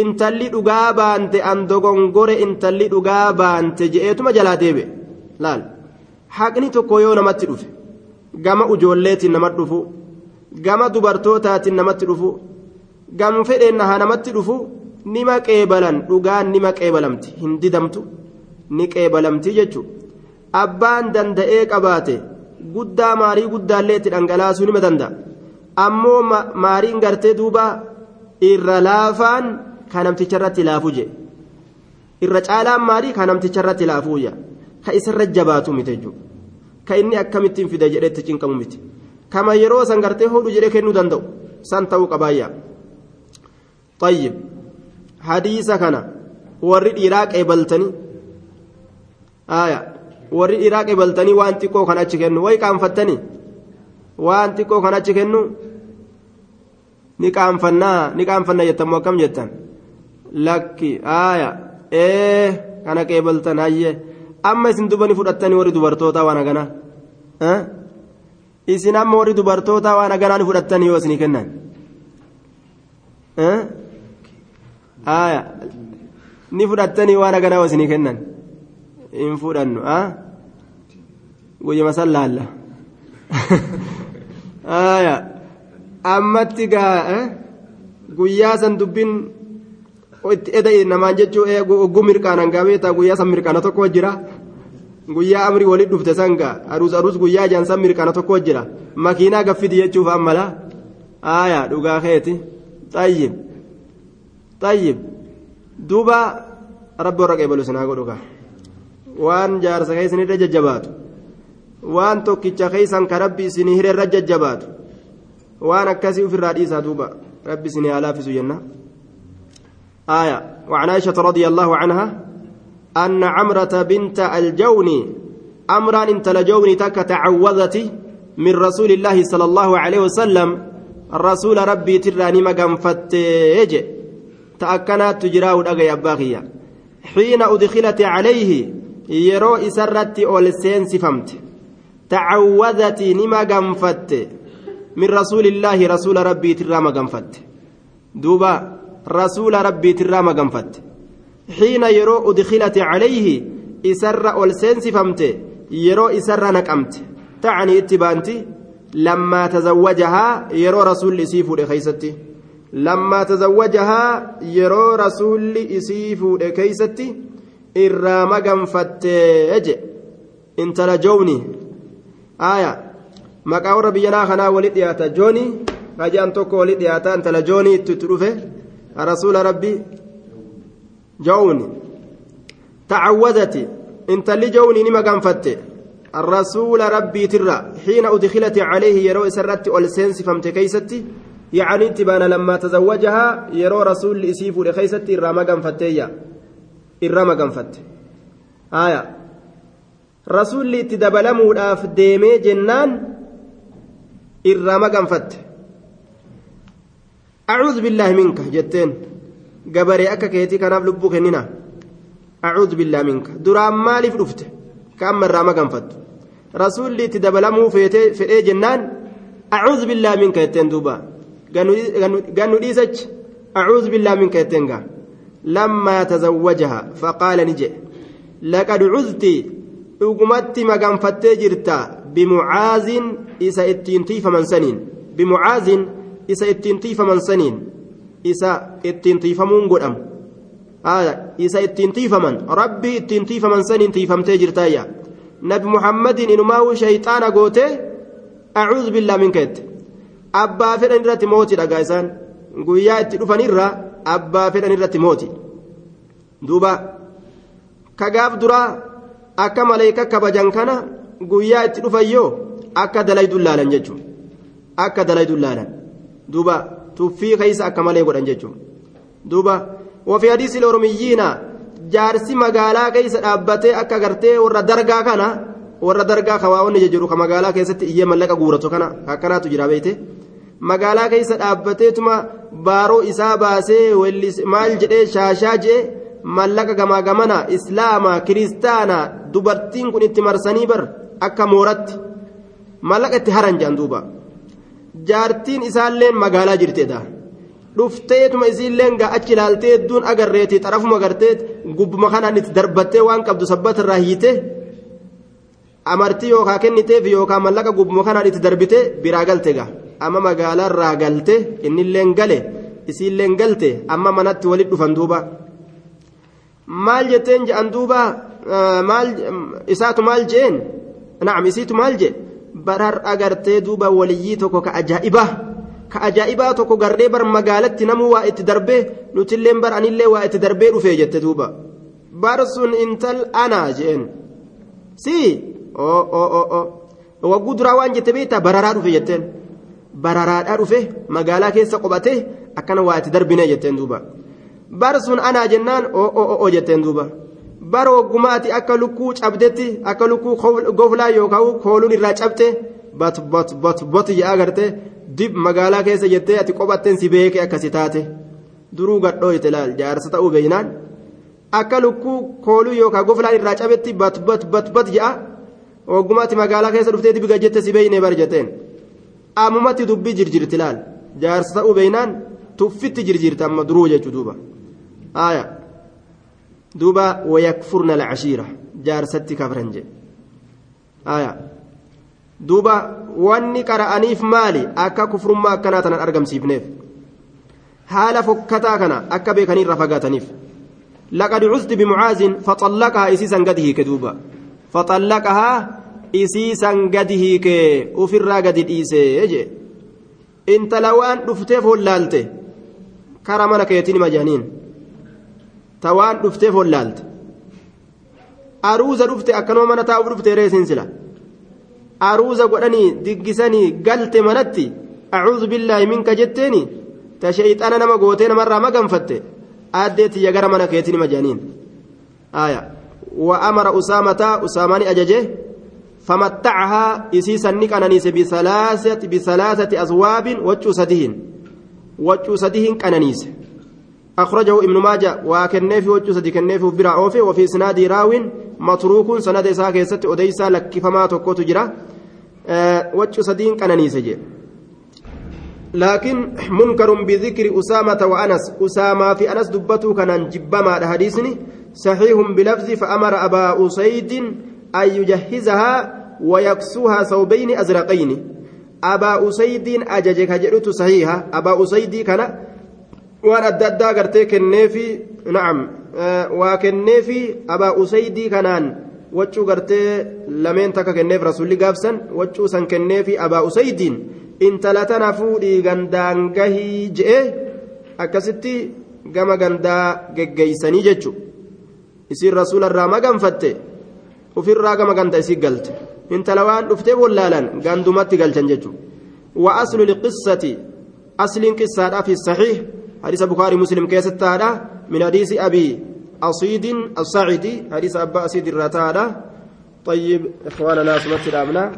intalli dhugaa baante an dogongore intalli dhugaa baante je'eetuma jalaa deebe laal. Haqni tokko yoo namatti dhufe gama ujoolleetiin namatti dhufu gama dubartootaatiin namatti dhufu gam fedheen haa namatti dhufu nima qeebalan dhugaan nima qeebalamti hin didamtu ni qeebalamti jechuudha. Abbaan danda'ee qabaate guddaa maarii guddaallee itti dhangalaasuu nima danda'a ammoo maariin gartee duuba irra laafaan kan namticha irratti laafuu je irra caalaan maarii kan namticha irratti laafuu ka isarra jabaatu miti jechuudha ka inni akkamittiin fida jedhetti cinqamu miti kama yeroo san gartee hodhu jedhee kennuu danda'u san ta'uu qabaayyaa طيب حديث كان ورد إراق إبلتني آية ورد إراق إبلتني وأنت كو كان أتشكن وي كان فتني وأنت كو كان أتشكن نكام فنا نكام فنا يتم وكم جتن لك آية إيه كان كيبلتن هاي أما سندبني فرطني ورد برتوتا وأنا كنا ها isin amma warri dubartoota waan aganaan fudhattanii yoo isinii kennan? Aya ni fudhattanii waan aganaa yoo isinii kennan? Hin fudhannu guyyama san laalla aya ammatti gaa guyyaa san dubbiin itti eda'e namaan jechuu ogguu mirqaanan gaabeetaa guyyaa san mirqaana tokko jira guyyaa amri walit dhufte sanga aruus aruus guyyaa jaansan mirqaana tokko jira makiinaa gaffiti jechuuf ammala aayaa dhugaa keeti xayyib xayyib duuba rabbi warra qeebalu sinaa godhuka waan jaarsa keessanirra jajjabaatu waan tokkicha keessan ka rabbi isinii hirerra jajjabaatu waan akkasii ofirraa dhiisaa duuba rabbi isinii haa laafisu jenna آية وعن عائشة رضي الله عنها أن عمرة بنت الجون أمرا انت لجوني تك تعوذت من رسول الله صلى الله عليه وسلم الرسول ربي تراني مقام فتيج تأكنات تجراود أغي أباغية حين أدخلت عليه يرو إسرت أولسين سفمت تعوذت نما قنفت من رسول الله رسول ربي ترى مقام فت دوبا رسول ربي ترى مقام فت حين يرو أدخلت عليه إسر أولسين سفمت يرو إسر نكمت تعني اتبانتي لما تزوجها يرو رسول إسيف لخيستي لما تزوجها يرو رسول إرام قنفت أجي انت لجوني آية maqaa warra biyyanaa kanaa walit dhiyaata jooni hajaan tokko walit dhiyaata intala joonii itti dhufe rasuula rabbii joowni tacawwadati intalli joowni ni maganfatte الرسول ربي ترى حين أدخلت عليه يرو سرت ألسنس فمت كيستي يعني تبان لما تزوجها يرو رسول إسيف لخيستي irra maganfatte. Haaya rasuulli itti dabalamuudhaaf deemee jennaan irra maganfatte. Acuudhu billaahi minka jetteen. Gabaree akka keetii kanaaf lubbuu kennina. Acuudhu billaahi minka. Duraan maaliif dhufte? Kaamma irraa maganfattu. Rasuulli itti dabalamuu fedhee jennaan acuudhu billaahi minka jetteen duuba. Gannu dhiisachi. Acuudhu billaahi minka jetteen gaa. لما تزوجها فقال نجي لقد عذت maganfattee jirta bimucaazin isa ittiin tiifaman saniin bimucaazin isa ittiin tiifaman saniin isa ittiin tiifamuun godhamu isa ittiin tiifaman rabbii ittiin tiifaman saniin tiifamtee jirtaayya nabi muhammadin inumaa'uu shayxaana goote acuudhu billaa minkeette abbaa fedhan irratti mooti dhagaa isaan guyyaa itti dhufanirra abbaa fedhan irratti mooti. Duuba kagaaf duraa akka maleeka kabajan kana guyyaa itti dhufayyoo akka dalayduun laalan jechuun. Akka dalayduun laalan duuba tuffii keessa akka malee godhan jechuun. Duuba wafi hadiisi oromiyyiina jaarsi magaalaa keessa dhaabbatee akka gartee warra dargaa kana warra dargaa kawaawwanni jedhu ka magaalaa keessatti iyyee mallaqa guuratu kana akkanaatu jira beeyte magaalaa keessa dhaabbateetuma baaroo isaa baasee maal jedhee shaashaa jedhee mallaqa gamaa gamana islaama kiristaana dubartiin kun itti marsanii bar akka mooratti mallaqa itti haran jedhan duuba. Jaartiin isaalleen magaalaa jirtedha dhufteetuma isiilleen gaa achi ilaaltee hedduun agarreeti xarafuma agartee gubbuma kanaan itti darbattee waan qabdu sabbata irraa hiite amartii yookaan kenniteef yookaan mallaqa gubbuma kanaan itti darbite biraa galte amma magaalaa irraa galte innilleen gale isiilleen galte amma manatti walitti dhufan duuba. Maal jetteen jedhan duuba? Maal isaatu maal jeen? Naam isiitu maal jee barar agartee duuba waliyyii tokko ka ajaa'ibaa ka ajaa'ibaa tokko garree bar magaalatti namuu waa itti darbee nutilleen bar anillee waa itti darbee dhufee jette duuba. Bar sun intal anaa jeen. Si oo oo oo oo. Wagguu duraa waan jette beektaa? Bararaa dhufe jetteen bararaadhaa dhufe magaalaa keessa qophatee akkana waa itti darbinee jetteen duuba. Bar sun anaa jennaan oo jetteen duuba. Bar waggumaati akka lukkuu cabdetti akka lukkuu goflaa yookaan kooluun irraa cabte bat bat bat bat jedhaa agartee dib magaalaa keessa jettee ati qophatteen si beeke akkasi taate. Duruu gadhooyte laal jaarsa ta'uu beeynaan akka lukkuu kooluu yookaan goflaan irraa cabetti bat bat bat bat jedha waggumaatti magaalaa keessa dhuftee dibiga jette si beeynee bar jetteen ammumatti dubbii jirjirti laal jaarsa ta'uu beeynaan tuffitti jirjirti amma duruu jechuu duuba aayaa. duuba wayakfurna alcashiira jaarsatti kafran jedhe aya duuba wanni qara'aniif maali akka kufrummaa akkanaa tanan argamsiifneef haala fokkataa kana akka beekaniirra fagaataniif laqad cuzdi bimucaazin faxallaqahaa isiisan gadi hiike duuba faxallaqahaa isiisan gadi hiike ufirraa gadi dhiise jee. Intala waan dhufteef hollaalte kara mana keetiin ima jahaniin ta waan dhufteef hollaalte. Aruuza dhufte akkanuma mana taa'uuf dhufte reesiin sila. Aruuza godhanii diggisanii galte manatti acuudhu billaahi minka jetteeni ta sheeyxana nama gootee namarraa maganfatte aaddeetiyya gara mana keetiin ima jedhaniin aya wa amara usaamata usaamani ajaje famattacahaa isiisan ni qananiise bisalaasati aswaabin waccuu sadihin waccuu sadihin qananiise أخرجه ابن ماجه وكنيف وجه سدي كنيف برا أوفي وفي سناد راو متروك سند إساء كيست أديسا لك فما تكوت جرا. أه وجه سدين كان نيسجي لكن منكر بذكر أسامة وأنس. أسامة في أنس دبته كان جبما حديثني صحيح بلفظ فأمر أبا أسيد أن يجهزها ويكسوها ثوبين أزرقين أبا أسيد أججك جئت صحيحة أبا أسيد كان adda addaa gartee kenneefi na'am waa kenneefi abaa usaydii kanaan waccuu gartee lameen takka kenneef rasulli gaabsan waccuu san kenneefi abaa usaydiin intala tana fuudhii gandaan gahii je'e akkasitti gama gandaa geggeeysanii jechu isiin rasuularraa maganfatte ufirraa gama ganda isii galte intala waan dhuftee wallaalan gandumatti galchan jechu wa aslu liqissati asliin qissaadhaa fi saxiih حديث بخاري مسلم كيست هذا من حديث أبي أصيد الصاعدي حديث أبا أصيد الرتادة طيب إخواننا سمت الأبناء